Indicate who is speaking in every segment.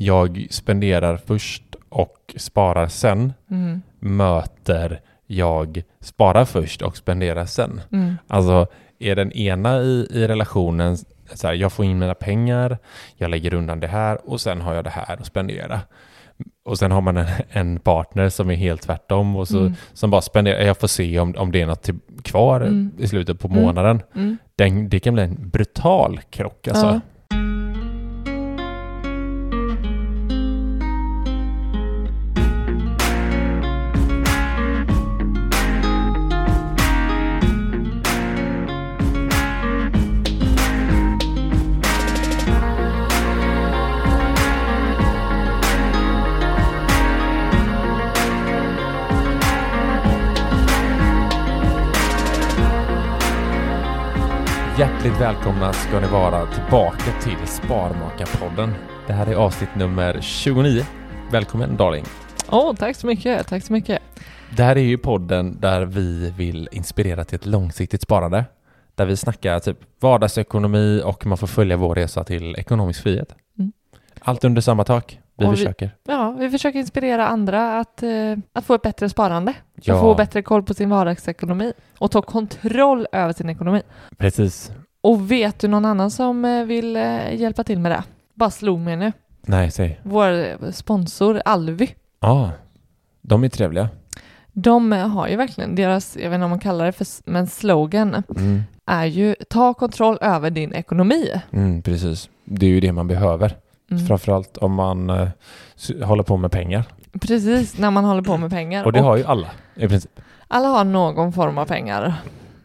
Speaker 1: Jag spenderar först och sparar sen
Speaker 2: Mm.
Speaker 1: möter jag sparar först och spenderar sen. Alltså är den ena i, i relationen så här, jag får in mina pengar, jag lägger undan det här och sen har jag det här att spendera. Och sen har man en, en partner som är helt tvärtom och så,
Speaker 2: Mm.
Speaker 1: som bara spenderar, jag får se om, om det är något till, kvar
Speaker 2: Mm.
Speaker 1: i slutet på
Speaker 2: Mm.
Speaker 1: månaden.
Speaker 2: Mm.
Speaker 1: Den, det kan bli en brutal krock alltså.
Speaker 2: Ja.
Speaker 1: Hjärtligt välkomna ska ni vara tillbaka till Sparmakarpodden. Det här är avsnitt nummer 29. Välkommen Darling.
Speaker 2: Åh, tack så mycket, tack så mycket.
Speaker 1: Det här är ju podden där vi vill inspirera till ett långsiktigt sparande. Där vi snackar typ vardagsekonomi och man får följa vår resa till ekonomisk frihet.
Speaker 2: Mm.
Speaker 1: Allt under samma tak. Vi
Speaker 2: Och vi-
Speaker 1: försöker.
Speaker 2: Ja, vi försöker inspirera andra att, eh, att få ett bättre sparande.
Speaker 1: Ja.
Speaker 2: Och få bättre koll på sin vardagsekonomi. Och ta kontroll över sin ekonomi.
Speaker 1: Precis.
Speaker 2: Och vet du någon annan som eh, vill eh, hjälpa till med det? Bara slog mig nu.
Speaker 1: Nej, säg.
Speaker 2: Vår eh, sponsor Alvi.
Speaker 1: Ja, de är trevliga.
Speaker 2: De har ju verkligen deras, jag vet inte om man kallar det för, men slogan
Speaker 1: Mm.
Speaker 2: är ju ta kontroll över din ekonomi.
Speaker 1: Mm, precis. Det är ju det man behöver.
Speaker 2: Mm.
Speaker 1: Framförallt om man eh, håller på med pengar.
Speaker 2: Precis, när man håller på med pengar.
Speaker 1: Och det har ju alla i princip.
Speaker 2: Alla har någon form av pengar.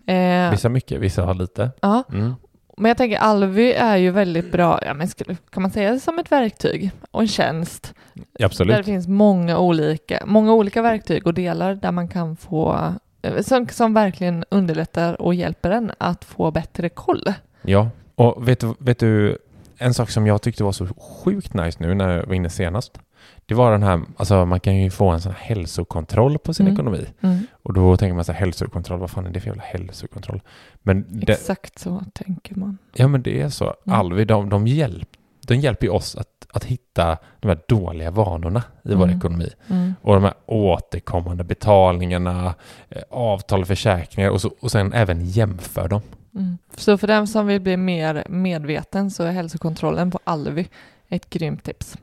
Speaker 2: Eh,
Speaker 1: Vissa mycket, vissa har lite.
Speaker 2: ja.
Speaker 1: Mm.
Speaker 2: Men jag tänker Alvi är ju väldigt bra, ja, men skulle, kan man säga det som ett verktyg och en tjänst där det
Speaker 1: Absolut.
Speaker 2: finns många olika, många olika verktyg och delar där man kan få eh, som, som verkligen underlättar och hjälper en att få bättre koll.
Speaker 1: Ja, och vet du, vet du, en sak som jag tyckte var så sjukt nice nu när jag var inne senast. Det var den här, alltså man kan ju få en sån här hälsokontroll på sin
Speaker 2: Mm.
Speaker 1: ekonomi.
Speaker 2: Mm.
Speaker 1: Och då tänker man så här, hälsokontroll, vad fan är det för jävla hälsokontroll? Men det,
Speaker 2: Exakt så tänker man.
Speaker 1: ja men det är så.
Speaker 2: Mm.
Speaker 1: Alvi, de, de, hjälp, de hjälper ju oss att, att hitta de här dåliga vanorna i vår
Speaker 2: Mm.
Speaker 1: ekonomi.
Speaker 2: Mm.
Speaker 1: Och de här återkommande betalningarna, eh, avtal, försäkringar och, så, och sen även jämför dem.
Speaker 2: Mm. Så för den som vill bli mer medveten så är hälsokontrollen på Alvi ett grymt tips.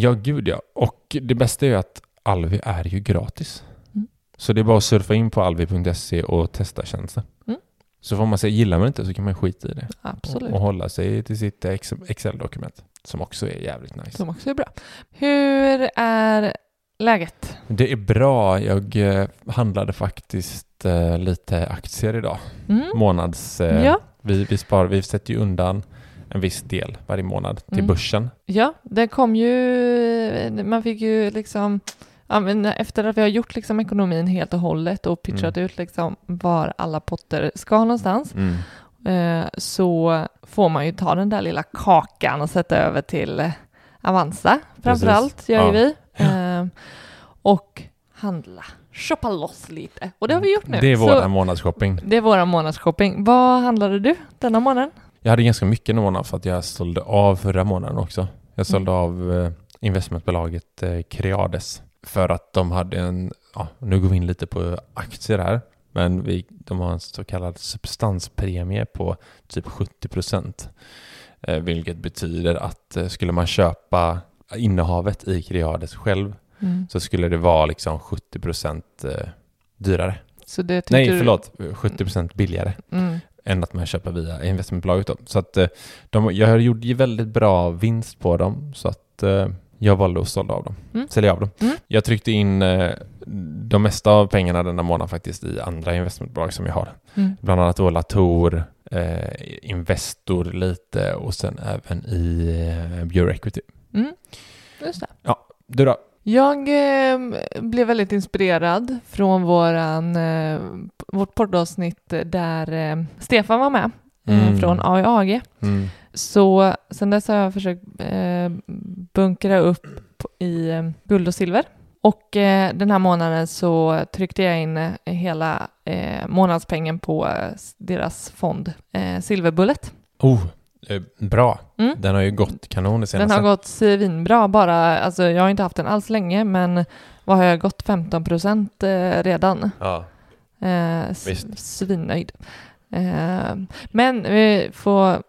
Speaker 1: Ja, gud ja. Och det bästa är ju att Alvi är ju gratis.
Speaker 2: Mm.
Speaker 1: Så det är bara att surfa in på alvi.se och testa tjänsten.
Speaker 2: Mm.
Speaker 1: Så får man säga, gillar man inte så kan man skita i det.
Speaker 2: Absolut.
Speaker 1: Och, och hålla sig till sitt ex- Excel-dokument. Som också är jävligt nice.
Speaker 2: Som också är bra. Hur är läget?
Speaker 1: Det är bra. Jag eh, handlade faktiskt eh, lite aktier idag.
Speaker 2: Mm.
Speaker 1: Månads... Eh,
Speaker 2: Ja.
Speaker 1: vi, vi, spar, vi sätter ju undan en viss del varje månad till
Speaker 2: Mm.
Speaker 1: börsen.
Speaker 2: Ja, det kom ju, man fick ju liksom, ja, efter att vi har gjort liksom ekonomin helt och hållet och pitchat
Speaker 1: Mm.
Speaker 2: ut liksom var alla potter ska någonstans, eh, så får man ju ta den där lilla kakan och sätta över till eh, Avanza framförallt gör ju
Speaker 1: Ja.
Speaker 2: vi. Eh, och handla, shoppa loss lite. Och det har vi gjort nu.
Speaker 1: Det är våran månadsshopping.
Speaker 2: det är våra månadsshopping. Vad handlade du denna månaden?
Speaker 1: Jag hade ganska mycket den månaden för att jag sålde av förra månaden också. Jag sålde
Speaker 2: Mm.
Speaker 1: av eh, investmentbolaget eh, Creades för att de hade en, ja, nu går vi in lite på aktier här, men vi, de har en så kallad substanspremie på typ 70 procent. Eh, vilket betyder att skulle man köpa innehavet i Creades själv
Speaker 2: Mm.
Speaker 1: så skulle det vara liksom 70 procent dyrare. Nej, förlåt, 70 procent billigare
Speaker 2: Mm.
Speaker 1: Än att man köper via investmentbolaget. Då. Så att eh, de, jag gjorde ju väldigt bra vinst på dem så att eh, jag valde att sålda av dem.
Speaker 2: Mm.
Speaker 1: Sälja av dem.
Speaker 2: Mm.
Speaker 1: Jag tryckte in eh, de mesta av pengarna denna månad faktiskt i andra investmentbolag som jag har.
Speaker 2: Mm.
Speaker 1: Bland annat Latour, eh, Investor lite och sen även i eh, Equity.
Speaker 2: Mm. Just det.
Speaker 1: Du då?
Speaker 2: Jag eh, blev väldigt inspirerad från våran, eh, vårt poddavsnitt där eh, Stefan var med eh,
Speaker 1: Mm.
Speaker 2: från AIAG.
Speaker 1: Mm.
Speaker 2: Så sen dess har jag försökt eh, bunkra upp i eh, guld och silver. Och eh, den här månaden så tryckte jag in hela månadspengen på deras fond Silverbullet.
Speaker 1: Oh, bra.
Speaker 2: Mm.
Speaker 1: Den har ju gått kanon det
Speaker 2: Den
Speaker 1: senaste.
Speaker 2: har gått svinbra bara, alltså jag har inte haft den alls länge men vad har jag gått 15 procent eh, redan.
Speaker 1: Ja.
Speaker 2: Eh, svinnöjd. Eh, men vi får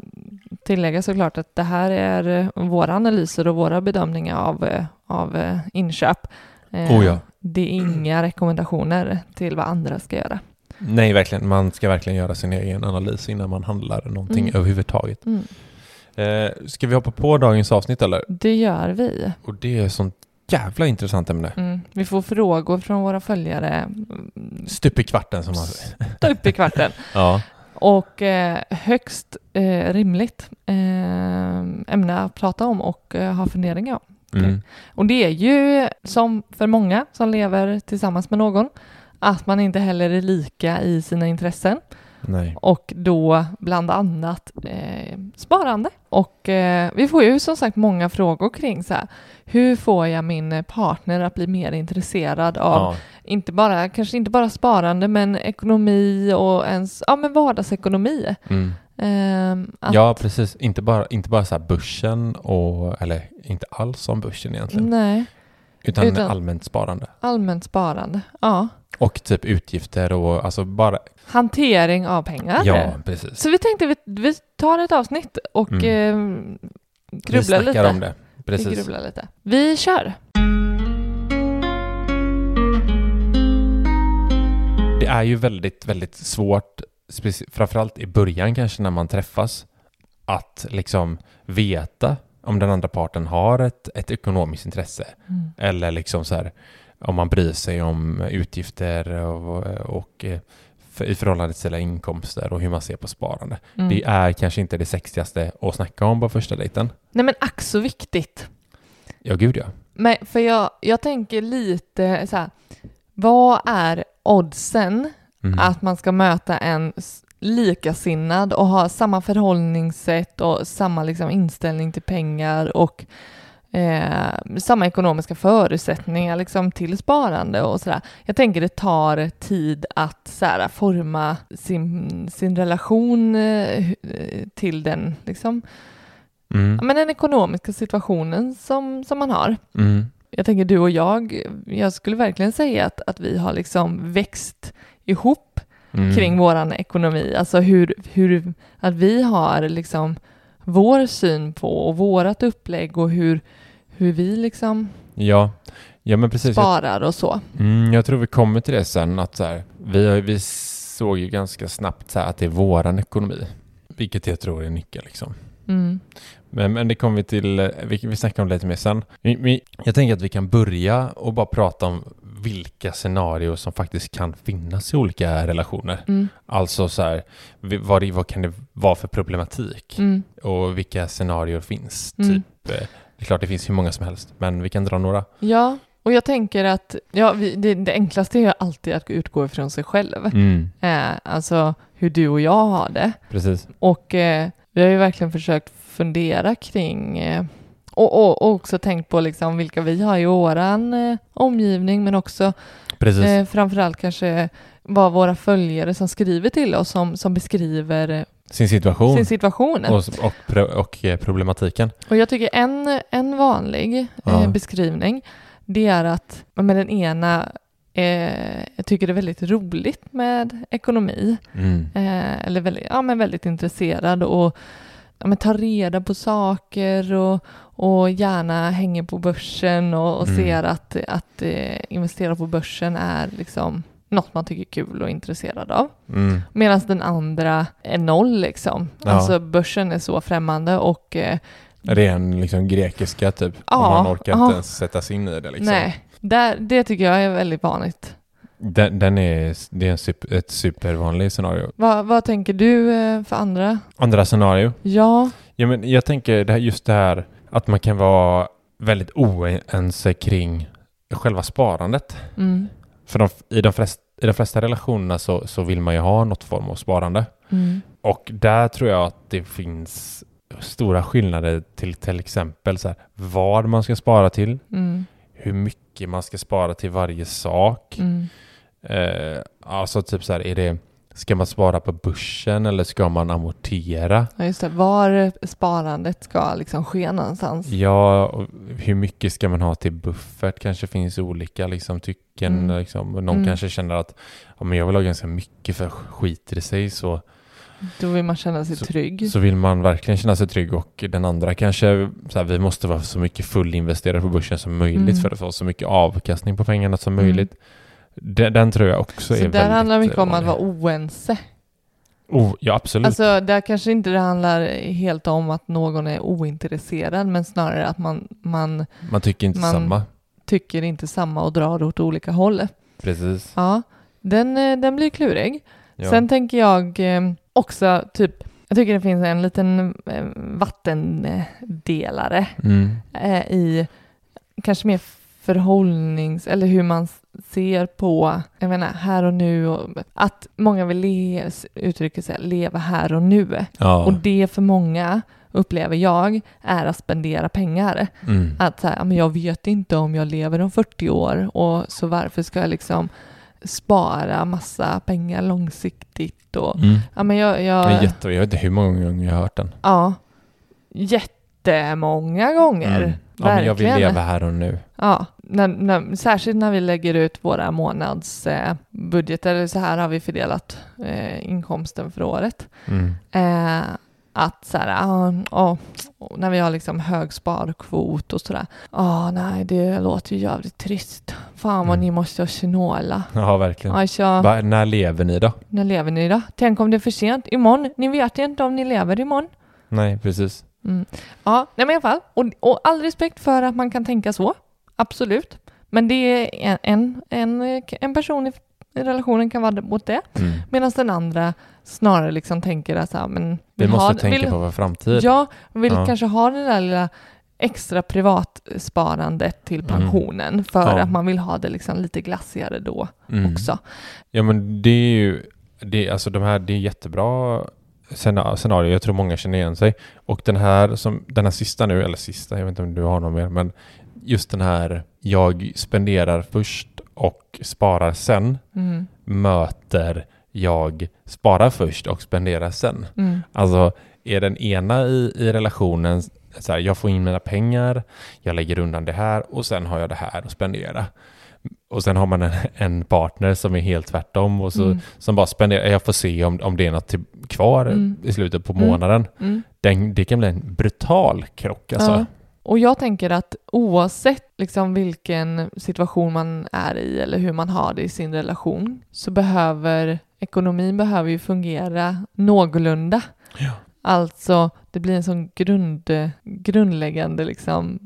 Speaker 2: tillägga såklart att det här är eh, våra analyser och våra bedömningar av, eh, av eh, inköp. Eh,
Speaker 1: Oh ja.
Speaker 2: Det är inga rekommendationer till vad andra ska göra.
Speaker 1: Nej, verkligen. Man ska verkligen göra sin egen analys innan man handlar någonting
Speaker 2: Mm.
Speaker 1: överhuvudtaget.
Speaker 2: Mm.
Speaker 1: Eh, ska vi hoppa på dagens avsnitt eller?
Speaker 2: Det gör vi.
Speaker 1: Och det är sånt jävla intressant ämne.
Speaker 2: Mm. Vi får frågor från våra följare
Speaker 1: Stup i kvarten som man säger.
Speaker 2: upp i kvarten.
Speaker 1: Ja.
Speaker 2: Och eh, högst eh, rimligt eh, ämne att prata om och eh, ha funderingar om.
Speaker 1: Mm.
Speaker 2: Och det är ju som för många som lever tillsammans med någon att man inte heller är lika i sina intressen
Speaker 1: Nej.
Speaker 2: och då bland annat eh, sparande. Och eh, vi får ju som sagt många frågor kring så här, hur får jag min partner att bli mer intresserad av
Speaker 1: Ja.
Speaker 2: inte bara, kanske inte bara sparande men ekonomi och ens, ja men vardagsekonomi.
Speaker 1: Mm.
Speaker 2: Ehm, att,
Speaker 1: ja, precis. Inte bara, inte bara så här börsen och, eller inte alls om börsen egentligen,
Speaker 2: Nej,
Speaker 1: utan,
Speaker 2: utan-
Speaker 1: allmänt sparande.
Speaker 2: allmänt sparande. Ja.
Speaker 1: Och typ utgifter och alltså bara,
Speaker 2: Hantering av pengar.
Speaker 1: ja precis.
Speaker 2: Så vi tänkte vi, vi tar ett avsnitt och
Speaker 1: Mm.
Speaker 2: eh,
Speaker 1: Vi
Speaker 2: grubblar
Speaker 1: snackar
Speaker 2: lite.
Speaker 1: om det.
Speaker 2: Vi
Speaker 1: Precis.
Speaker 2: grubblar lite. Vi kör.
Speaker 1: Det är ju väldigt, väldigt svårt, framförallt i början kanske när man träffas, att liksom veta om den andra parten har ett, ett ekonomiskt intresse.
Speaker 2: Mm.
Speaker 1: Eller liksom så här, om man bryr sig om utgifter och, och eh, för, i förhållande till sina inkomster och hur man ser på sparande.
Speaker 2: Mm.
Speaker 1: Det är kanske inte det sexigaste att snacka om på första dejten.
Speaker 2: Nej men ack så viktigt.
Speaker 1: Ja, gud ja.
Speaker 2: Men för jag, jag tänker lite så här, vad är oddsen
Speaker 1: Mm.
Speaker 2: att man ska möta en likasinnad och ha samma förhållningssätt och samma liksom inställning till pengar och eh, samma ekonomiska förutsättningar liksom till sparande och sådär. Jag tänker det tar tid att så här, forma sin, sin relation eh, till den, liksom,
Speaker 1: Mm.
Speaker 2: ja, men den ekonomiska situationen som, som man har.
Speaker 1: Mm.
Speaker 2: Jag tänker du och jag, jag skulle verkligen säga att, att vi har liksom växt ihop
Speaker 1: Mm.
Speaker 2: kring våran ekonomi. Alltså hur, hur, att vi har liksom vår syn på och vårat upplägg och hur, hur vi liksom
Speaker 1: Ja. ja, men precis.
Speaker 2: Sparar och så.
Speaker 1: mm, jag tror vi kommer till det sen. Att så här, vi, vi såg ju ganska snabbt så här, att det är våran ekonomi. Vilket jag tror är nyckeln. Liksom.
Speaker 2: Mm.
Speaker 1: Men, men det kommer vi till, eh, vi, vi snackar om det lite mer sen. Vi, jag tänker att vi kan börja och bara prata om vilka scenarier som faktiskt kan finnas i olika relationer.
Speaker 2: Mm.
Speaker 1: Alltså så här, vad, vad kan det vara för problematik?
Speaker 2: Mm.
Speaker 1: Och vilka scenarier finns?
Speaker 2: Mm.
Speaker 1: Typ, eh, det är klart det finns hur många som helst, men vi kan dra några.
Speaker 2: Ja, Och jag tänker att ja, vi, det, det enklaste är ju alltid att utgå ifrån sig själv.
Speaker 1: Mm,
Speaker 2: Eh, alltså hur du och jag har det.
Speaker 1: precis.
Speaker 2: Och eh, vi har ju verkligen försökt fundera kring eh, och, och, och också tänkt på liksom vilka vi har i våran eh, omgivning men också
Speaker 1: Precis.
Speaker 2: eh, framförallt kanske vad våra följare som skriver till oss som, som beskriver eh,
Speaker 1: Sin situation.
Speaker 2: sin situation.
Speaker 1: och, och, och eh, problematiken.
Speaker 2: Och jag tycker en, en vanlig
Speaker 1: Ja.
Speaker 2: eh, beskrivning det är att men den ena eh, tycker det är väldigt roligt med ekonomi
Speaker 1: Mm.
Speaker 2: eh, eller väldigt, ja, men väldigt intresserad och ja, men tar reda på saker och, och gärna hänger på börsen och, och
Speaker 1: Mm.
Speaker 2: ser att, att eh, investera på börsen är liksom något man tycker är kul och intresserad av.
Speaker 1: Mm.
Speaker 2: Medan den andra är noll liksom.
Speaker 1: Ja.
Speaker 2: Alltså börsen är så främmande och eh,
Speaker 1: Ren liksom grekiska typ.
Speaker 2: Ja,
Speaker 1: och man orkar
Speaker 2: ja.
Speaker 1: inte ens sätta sig in i det liksom.
Speaker 2: nej, där, det tycker jag är väldigt vanligt.
Speaker 1: Den, den är, det är en super, ett supervanligt scenario.
Speaker 2: Vad, vad tänker du eh, för andra?
Speaker 1: Andra scenario.
Speaker 2: Ja,
Speaker 1: Ja, men jag tänker det här, just det här att man kan vara väldigt oense kring själva sparandet.
Speaker 2: mm,
Speaker 1: För de, i, de flesta, i de flesta relationerna så, så vill man ju ha något form av sparande.
Speaker 2: mm,
Speaker 1: Och där tror jag att det finns stora skillnader till till exempel så här, vad man ska spara till,
Speaker 2: mm,
Speaker 1: hur mycket man ska spara till varje sak.
Speaker 2: mm,
Speaker 1: Eh, alltså typ så här, är det, ska man spara på börsen eller ska man amortera?
Speaker 2: ja just det. Var sparandet ska liksom ske någonstans.
Speaker 1: Ja, hur mycket ska man ha till buffert? Kanske finns olika liksom, tycken.
Speaker 2: Mm.
Speaker 1: Liksom. Någon
Speaker 2: Mm.
Speaker 1: kanske känner att ja, men jag vill ha ganska mycket för skiter det sig så,
Speaker 2: Då vill man känna sig
Speaker 1: Så-
Speaker 2: trygg.
Speaker 1: så vill man verkligen känna sig trygg och den andra kanske så här, vi måste vara så mycket fullinvesterade på börsen som möjligt
Speaker 2: Mm.
Speaker 1: för att få så mycket avkastning på pengarna som
Speaker 2: Mm.
Speaker 1: möjligt. Den, den tror jag också
Speaker 2: Så
Speaker 1: är
Speaker 2: där
Speaker 1: väldigt
Speaker 2: handlar det mycket om att
Speaker 1: vanlig.
Speaker 2: vara oense.
Speaker 1: Oh, ja, absolut.
Speaker 2: Alltså där kanske inte det handlar helt om att någon är ointresserad men snarare att man, man
Speaker 1: man tycker inte
Speaker 2: man-
Speaker 1: samma.
Speaker 2: tycker inte samma och drar åt olika håll.
Speaker 1: Precis.
Speaker 2: Ja, den, eh, den blir klurig.
Speaker 1: Ja.
Speaker 2: Sen tänker jag eh, också typ, jag tycker det finns en liten eh, vattendelare
Speaker 1: mm.
Speaker 2: eh, i kanske mer förhållnings eller hur man ser på, jag menar här och nu och att många vill le, uttrycker sig leva här och nu.
Speaker 1: ja.
Speaker 2: Och det för många upplever jag är att spendera pengar.
Speaker 1: mm.
Speaker 2: Att så här, men jag vet inte om jag lever om 40 år och så varför ska jag liksom spara massa pengar långsiktigt och
Speaker 1: Mm.
Speaker 2: ja men jag, jag
Speaker 1: är jätte, jag vet inte hur många gånger jag har hört den.
Speaker 2: ja jättemånga gånger.
Speaker 1: Mm. Ja, men jag vill leva här och nu.
Speaker 2: Ja, när, när, särskilt när vi lägger ut våra månadsbudgetar, eh, så här har vi fördelat eh, inkomsten för året.
Speaker 1: Mm.
Speaker 2: Eh, att så här, ah, ah, när vi har liksom hög sparkvot och sådär. Ja, nej, det låter ju jävligt trist. Fan vad
Speaker 1: Mm.
Speaker 2: ni måste snåla.
Speaker 1: Ja, verkligen.
Speaker 2: Alltså,
Speaker 1: Va, när lever ni då?
Speaker 2: när lever ni då? Tänk om det är för sent imorgon. Ni vet ju inte om ni lever imorgon.
Speaker 1: Nej, precis.
Speaker 2: Mm. Ja, nej men i alla fall. Och, och all respekt för att man kan tänka så. Absolut. Men det är en, en, en, person i relationen kan vara mot det.
Speaker 1: Mm.
Speaker 2: Medan den andra snarare liksom tänker att så här, men
Speaker 1: Vi måste
Speaker 2: ha,
Speaker 1: tänka
Speaker 2: vill,
Speaker 1: på vår framtid.
Speaker 2: Ja, vill
Speaker 1: Ja.
Speaker 2: kanske ha det där lilla extra privatsparandet till
Speaker 1: Mm.
Speaker 2: pensionen för
Speaker 1: Ja.
Speaker 2: att man vill ha det liksom lite glassigare då
Speaker 1: Mm.
Speaker 2: också.
Speaker 1: Ja, men det är ju, det, alltså de här, det är jättebra scenario. Jag tror många känner igen sig. Och den här, som, den här sista nu, eller sista, jag vet inte om du har någon mer, men just den här, jag spenderar först och sparar sen,
Speaker 2: Mm.
Speaker 1: möter jag sparar först och spenderar sen.
Speaker 2: Mm.
Speaker 1: Alltså är den ena i, i relationen så här, jag får in mina pengar, jag lägger undan det här och sen har jag det här att spendera. Och sen har man en, en partner som är helt tvärtom och så,
Speaker 2: Mm.
Speaker 1: som bara spenderar, jag får se om, om det är något till, kvar
Speaker 2: Mm.
Speaker 1: i slutet på
Speaker 2: Mm.
Speaker 1: månaden.
Speaker 2: Mm.
Speaker 1: Den, det kan bli en brutal krock alltså.
Speaker 2: Ja. Och jag tänker att oavsett liksom vilken situation man är i eller hur man har det i sin relation så behöver ekonomin behöver ju fungera någorlunda.
Speaker 1: Ja.
Speaker 2: Alltså det blir en sån grund, grundläggande liksom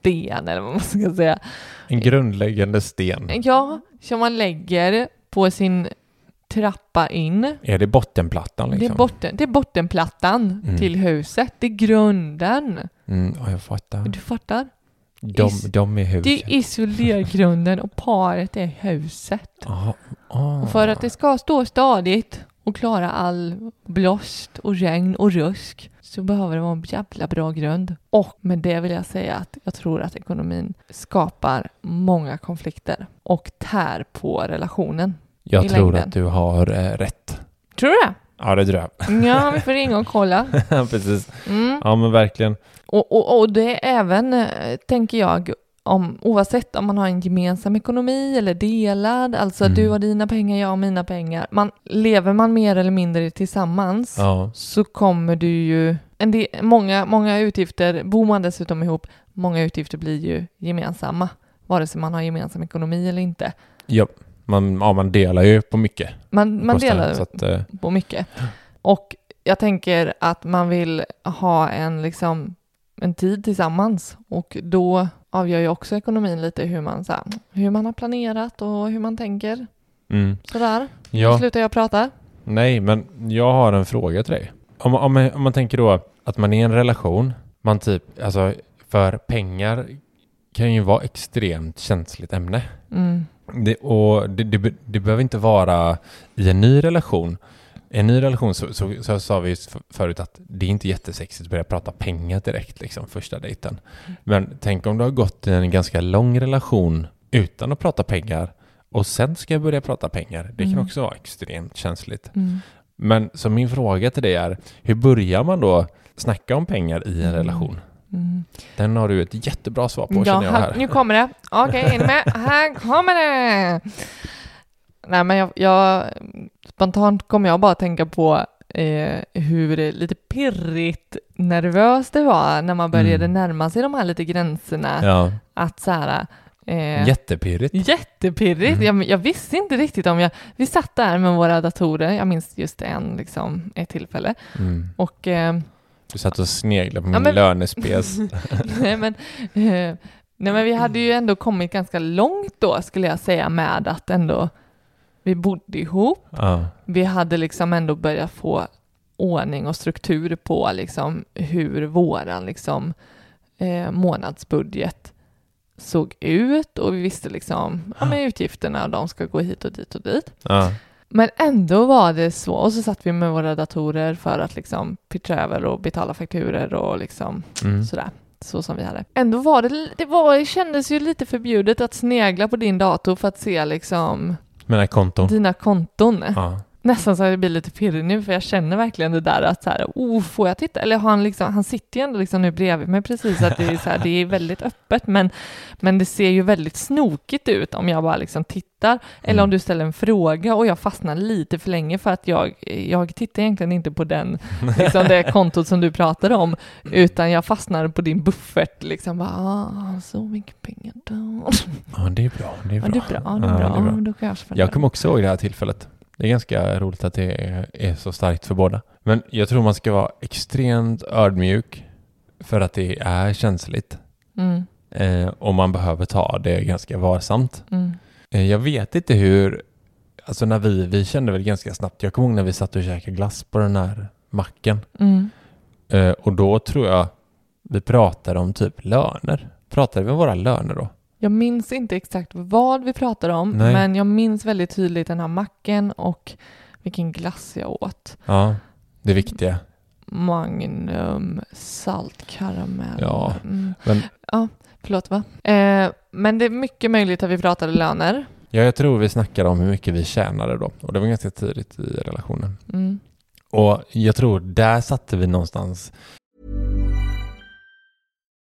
Speaker 2: sten eller vad man ska säga.
Speaker 1: En grundläggande sten.
Speaker 2: Ja, som man lägger på sin trappa in.
Speaker 1: Är det bottenplattan liksom?
Speaker 2: Det, är botten, det är bottenplattan
Speaker 1: Mm.
Speaker 2: till huset. Det är grunden.
Speaker 1: mm, ja, jag fattar.
Speaker 2: Du fattar?
Speaker 1: De,
Speaker 2: Is-
Speaker 1: de är huset.
Speaker 2: Det är isolergrunden och paret är huset.
Speaker 1: Ah.
Speaker 2: Och för att det ska stå stadigt och klara all blåst och regn och rusk så behöver det vara en jävla bra grund. Och med det vill jag säga att jag tror att ekonomin skapar många konflikter och tär på relationen.
Speaker 1: Jag tror
Speaker 2: längden.
Speaker 1: att du har eh, rätt.
Speaker 2: Tror du det?
Speaker 1: Ja, det tror jag.
Speaker 2: Ja, vi får ringa och kolla.
Speaker 1: Precis.
Speaker 2: Mm.
Speaker 1: Ja, men verkligen.
Speaker 2: Och, och, och det är även, eh, tänker jag, om, oavsett om man har en gemensam ekonomi eller delad, alltså
Speaker 1: Mm.
Speaker 2: du har dina pengar, jag har mina pengar. Man, lever man mer eller mindre tillsammans
Speaker 1: Ja,
Speaker 2: så kommer du ju, en del, många, många utgifter, bor man dessutom ihop, många utgifter blir ju gemensamma, vare sig man har gemensam ekonomi eller inte.
Speaker 1: ja. Man, ja, man delar ju på mycket.
Speaker 2: Man, man delar
Speaker 1: Så att, eh,
Speaker 2: på mycket. Och jag tänker att man vill ha en, liksom, en tid tillsammans och då avgör ju också ekonomin lite hur man, så här, hur man har planerat och hur man tänker.
Speaker 1: mm.
Speaker 2: Sådär.
Speaker 1: Ja,
Speaker 2: Slutar jag prata?
Speaker 1: nej, men jag har en fråga till dig. Om, om, om man tänker då att man är i en relation, man typ, alltså för pengar kan ju vara extremt känsligt ämne.
Speaker 2: Mm.
Speaker 1: Det, och det, det, det behöver inte vara i en ny relation. En ny relation så, så, så sa vi förut att det är inte jättesexigt att börja prata pengar direkt, liksom första dejten. Men tänk om du har gått i en ganska lång relation utan att prata pengar och sen ska jag börja prata pengar. Det kan
Speaker 2: Mm.
Speaker 1: också vara extremt känsligt.
Speaker 2: Mm.
Speaker 1: Men så min fråga till dig är, hur börjar man då snacka om pengar i en
Speaker 2: Mm.
Speaker 1: relation?
Speaker 2: Mm.
Speaker 1: Den har du ett jättebra svar på
Speaker 2: Ja,
Speaker 1: känner jag
Speaker 2: här, nu kommer det. Okej, är ni med? Här kommer det! Nej, men jag, jag spontant kommer jag bara tänka på eh, hur lite pirrigt nervöst det var när man började
Speaker 1: Mm.
Speaker 2: närma sig de här lite gränserna.
Speaker 1: Ja,
Speaker 2: Att så här, eh,
Speaker 1: jättepirrigt.
Speaker 2: jättepirrigt.
Speaker 1: Mm.
Speaker 2: Jag, jag visste inte riktigt om jag... Vi satt där med våra datorer, jag minns just en, liksom, ett tillfälle.
Speaker 1: Mm.
Speaker 2: Och eh,
Speaker 1: Du satt och sneglade på
Speaker 2: Ja,
Speaker 1: min
Speaker 2: men-
Speaker 1: lönespes.
Speaker 2: nej, men, eh, nej men vi hade ju ändå kommit ganska långt då skulle jag säga med att ändå vi bodde ihop.
Speaker 1: ja.
Speaker 2: Vi hade liksom ändå börjat få ordning och struktur på liksom hur våran liksom eh, månadsbudget såg ut och vi visste liksom ja, men utgifterna de ska gå hit och dit och dit.
Speaker 1: Ja.
Speaker 2: Men ändå var det så och så satt vi med våra datorer för att liksom pitcha över och betala fakturer och liksom
Speaker 1: Mm.
Speaker 2: sådär, så som vi hade. Ändå var det, det, var, det kändes ju lite förbjudet att snegla på din dator för att se liksom
Speaker 1: Mina konton.
Speaker 2: dina konton.
Speaker 1: Ja.
Speaker 2: Nästan så att det blir lite pirrig nu för jag känner verkligen det där att så här, oh, får jag titta? Eller han liksom, han sitter ju ändå liksom nu bredvid mig precis att det är så här, det är väldigt öppet men, men det ser ju väldigt snokigt ut om jag bara liksom tittar eller om
Speaker 1: Mm.
Speaker 2: du ställer en fråga och jag fastnar lite för länge för att jag, jag tittar egentligen inte på den, liksom det kontot som du pratar om utan jag fastnar på din buffert liksom bara, ah, så mycket pengar då.
Speaker 1: ja, det är bra. Det är
Speaker 2: Ja,
Speaker 1: bra.
Speaker 2: det är bra, det är
Speaker 1: Ja,
Speaker 2: bra.
Speaker 1: det är bra.
Speaker 2: Jag.
Speaker 1: Jag kommer också ihåg det här tillfället. Det är ganska roligt att det är, så starkt för båda. Men jag tror man ska vara extremt ödmjuk för att det är känsligt.
Speaker 2: Mm,
Speaker 1: Eh, och man behöver ta det ganska varsamt.
Speaker 2: mm,
Speaker 1: Eh, jag vet inte hur, alltså när vi, vi kände väl ganska snabbt, jag kommer ihåg när vi satt och käkade glass på den här macken.
Speaker 2: mm.
Speaker 1: Eh, och då tror jag vi pratade om typ löner. Pratade vi om våra löner då?
Speaker 2: Jag minns inte exakt vad vi pratade om,
Speaker 1: Nej.
Speaker 2: men jag minns väldigt tydligt den här macken och vilken glass jag åt.
Speaker 1: Ja, det viktiga.
Speaker 2: Magnum saltkaramell.
Speaker 1: Ja.
Speaker 2: Mm.
Speaker 1: Men
Speaker 2: ja förlåt va? Eh, men det är mycket möjligt att vi pratade löner.
Speaker 1: ja, jag tror vi snackade om hur mycket vi tjänade då. Och det var ganska tidigt i relationen.
Speaker 2: Mm.
Speaker 1: Och jag tror där satte vi någonstans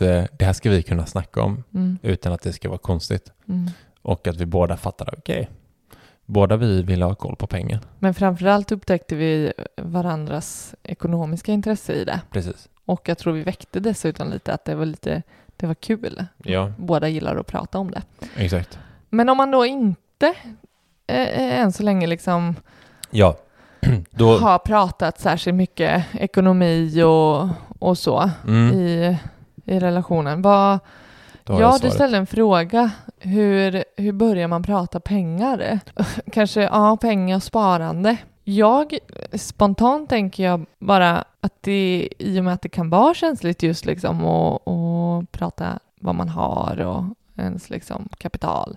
Speaker 1: eh, det här ska vi kunna snacka om
Speaker 2: Mm.
Speaker 1: utan att det ska vara konstigt.
Speaker 2: Mm.
Speaker 1: Och att vi båda fattar, okej, båda vi vill ha koll på pengar.
Speaker 2: Men framförallt upptäckte vi varandras ekonomiska intresse i det.
Speaker 1: Precis.
Speaker 2: Och jag tror vi väckte dessutom lite att det var lite, det var kul.
Speaker 1: Ja,
Speaker 2: Båda gillar att prata om det.
Speaker 1: exakt.
Speaker 2: Men om man då inte eh, eh, än så länge liksom
Speaker 1: Ja, då...
Speaker 2: har pratat särskilt mycket ekonomi och, och så
Speaker 1: Mm,
Speaker 2: i, i relationen. Vad, ja, du ställde en fråga. Hur, hur börjar man prata pengar? Kanske, ja, pengar och sparande. Jag, spontant tänker jag bara att det, i och med att det kan vara känsligt just liksom och, och prata vad man har och ens liksom kapital,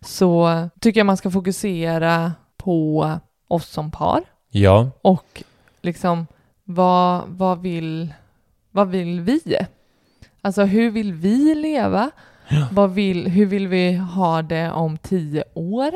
Speaker 2: så tycker jag man ska fokusera på oss som par
Speaker 1: Ja,
Speaker 2: och liksom vad, vad, vill, vad vill vi? Alltså hur vill vi leva? Vad vill, hur vill vi ha det om tio år?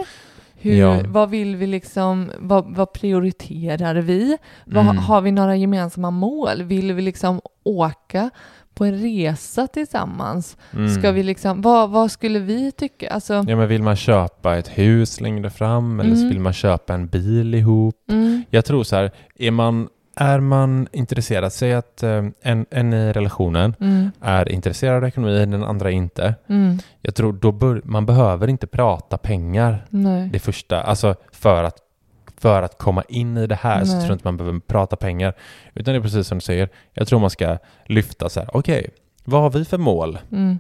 Speaker 2: Hur,
Speaker 1: Ja.
Speaker 2: Vad vill vi liksom, vad, vad prioriterar vi? Vad,
Speaker 1: Mm.
Speaker 2: Har vi några gemensamma mål? Vill vi liksom åka på en resa tillsammans?
Speaker 1: mm.
Speaker 2: Ska vi liksom, vad, vad skulle vi tycka? Alltså,
Speaker 1: ja, men vill man köpa ett hus längre fram eller
Speaker 2: Mm.
Speaker 1: vill man köpa en bil ihop?
Speaker 2: mm,
Speaker 1: Jag tror så här, är man, är man intresserad, säg att eh, en, en i relationen
Speaker 2: mm,
Speaker 1: är intresserad av ekonomi, den andra inte.
Speaker 2: mm,
Speaker 1: Jag tror då bör, man behöver inte prata pengar
Speaker 2: nej.
Speaker 1: det första, alltså för att, för att komma in i det här så
Speaker 2: Nej.
Speaker 1: tror jag inte man behöver prata pengar. Utan det är precis som du säger, jag tror man ska lyfta så här, okej, vad har vi för mål?
Speaker 2: Mm,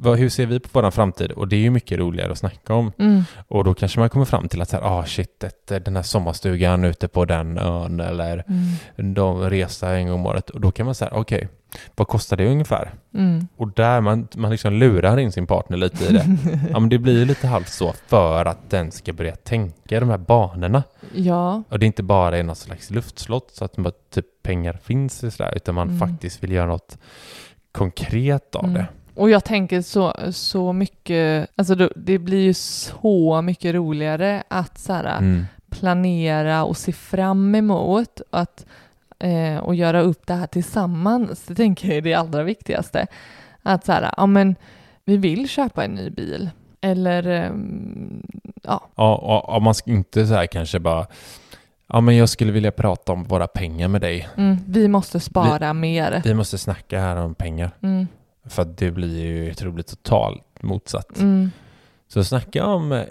Speaker 1: Vad, hur ser vi på vår framtid? Och det är ju mycket roligare att snacka om.
Speaker 2: mm,
Speaker 1: Och då kanske man kommer fram till att så här, ah shit, den här sommarstugan ute på den ön eller
Speaker 2: mm,
Speaker 1: de resa en gång om året. Och då kan man säga, okej, vad kostar det ungefär?
Speaker 2: mm.
Speaker 1: Och där man, man liksom lurar in sin partner lite i det. ja men det blir ju lite halvt så för att den ska börja tänka i de här banorna.
Speaker 2: Ja,
Speaker 1: Och det är inte bara är något slags luftslott så att bara, typ pengar finns och sådär, utan man
Speaker 2: Mm.
Speaker 1: faktiskt vill göra något konkret av
Speaker 2: Mm.
Speaker 1: det.
Speaker 2: Och jag tänker så, så mycket, alltså det blir ju så mycket roligare att så här,
Speaker 1: Mm.
Speaker 2: planera och se fram emot att, eh, och göra upp det här tillsammans. Det tänker jag är det allra viktigaste. Att så här, ja men vi vill köpa en ny bil. Eller, ehm, ja,
Speaker 1: Ja, och, och man ska inte så här kanske bara Ja men jag skulle vilja prata om våra pengar med dig.
Speaker 2: mm, vi måste spara mer.
Speaker 1: Vi måste snacka här om pengar.
Speaker 2: Mm,
Speaker 1: För att det blir ju, jag tror det blir totalt motsatt.
Speaker 2: mm,
Speaker 1: Så snacka om eh,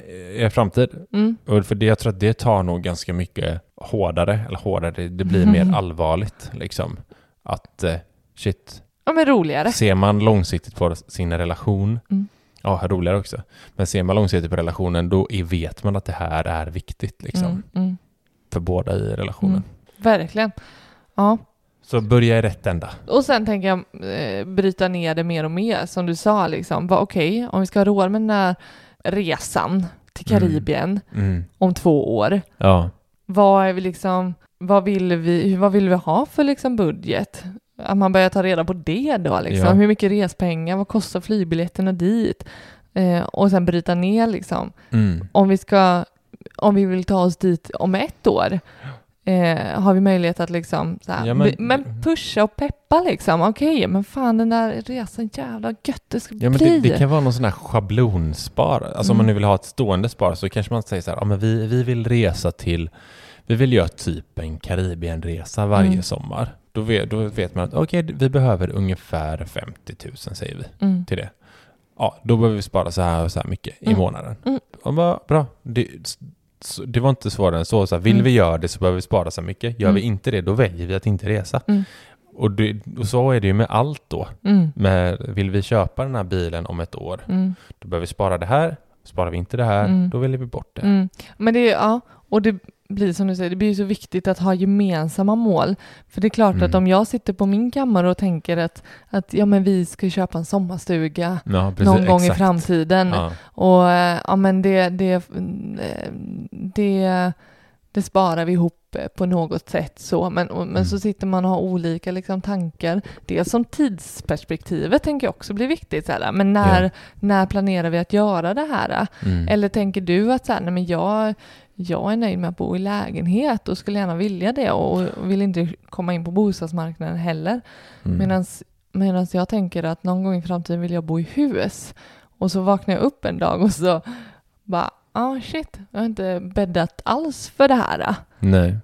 Speaker 1: er framtid.
Speaker 2: mm,
Speaker 1: Och för det, jag tror att det tar nog ganska mycket hårdare, eller hårdare, det, blir
Speaker 2: Mm.
Speaker 1: mer allvarligt liksom. Att eh, shit,
Speaker 2: ja men roligare.
Speaker 1: ser man långsiktigt på sin relation,
Speaker 2: Mm.
Speaker 1: ja roligare också, men ser man långsiktigt på relationen då vet man att det här är viktigt liksom.
Speaker 2: Mm, mm,
Speaker 1: För båda i relationen.
Speaker 2: mm. Verkligen. Ja.
Speaker 1: Så börja i rätt ända.
Speaker 2: Och sen tänker jag eh, bryta ner det mer och mer, som du sa, liksom. Okej, om vi ska ha råd med den där resan till
Speaker 1: Mm.
Speaker 2: Karibien
Speaker 1: Mm.
Speaker 2: om två år,
Speaker 1: Ja,
Speaker 2: vad är vi liksom, vad vill vi, vad vill vi ha för liksom budget? Att man börjar ta reda på det då, liksom.
Speaker 1: Ja.
Speaker 2: Hur mycket respengar, vad kostar flygbiljetterna dit? Eh, och sen bryta ner liksom.
Speaker 1: mm.
Speaker 2: Om vi ska, om vi vill ta oss dit om ett år, eh, har vi möjlighet att liksom så här,
Speaker 1: Ja, men-
Speaker 2: men, pusha och peppa liksom. Okej, men fan den där resan, jävla gött det ska
Speaker 1: Ja
Speaker 2: bli.
Speaker 1: det, det kan vara någon sån här schablonspar. Alltså om man
Speaker 2: Mm.
Speaker 1: nu vill ha ett stående spar så kanske man säger så här, ja men vi, vi vill resa till, vi vill göra typ en Karibienresa varje
Speaker 2: Mm.
Speaker 1: sommar. Då vet, då vet man att okej, vi behöver ungefär 50 000 säger vi
Speaker 2: Mm.
Speaker 1: till det. Ja, då behöver vi spara så här och så här mycket i
Speaker 2: Mm.
Speaker 1: månaden.
Speaker 2: Mm.
Speaker 1: Ja, bra. Det, det var inte svårare än så. så här, vill
Speaker 2: Mm.
Speaker 1: vi göra det så behöver vi spara så mycket. Gör vi
Speaker 2: Mm.
Speaker 1: inte det, då väljer vi att inte resa.
Speaker 2: Mm.
Speaker 1: Och, det, och så är det ju med allt då.
Speaker 2: Mm.
Speaker 1: Med, vill vi köpa den här bilen om ett år,
Speaker 2: Mm.
Speaker 1: då behöver vi spara det här. Sparar vi inte det här,
Speaker 2: Mm.
Speaker 1: då väljer vi bort det.
Speaker 2: Men det ja, och det, blir som du säger, det blir så viktigt att ha gemensamma mål. För det är klart
Speaker 1: Mm.
Speaker 2: att om jag sitter på min kammare och tänker att, att ja, men vi ska köpa en sommarstuga
Speaker 1: Ja, precis,
Speaker 2: någon gång
Speaker 1: exakt.
Speaker 2: i framtiden.
Speaker 1: Ja.
Speaker 2: Och eh, ja, men det, det, eh, det, det sparar vi ihop eh, på något sätt så. Men, men
Speaker 1: Mm.
Speaker 2: så sitter man och har olika liksom, tankar. Dels som tidsperspektivet tänker jag också blir viktigt. Så här, men när,
Speaker 1: Ja.
Speaker 2: när planerar vi att göra det här?
Speaker 1: Mm.
Speaker 2: Eller tänker du att så här, nej, men jag, jag är nöjd med att bo i lägenhet och skulle gärna vilja det och, vill inte komma in på bostadsmarknaden heller.
Speaker 1: Mm.
Speaker 2: Medan jag tänker att någon gång i framtiden vill jag bo i hus. Och så vaknar jag upp en dag och så bara, ah shit, jag har inte bäddat alls för det här.
Speaker 1: Nej.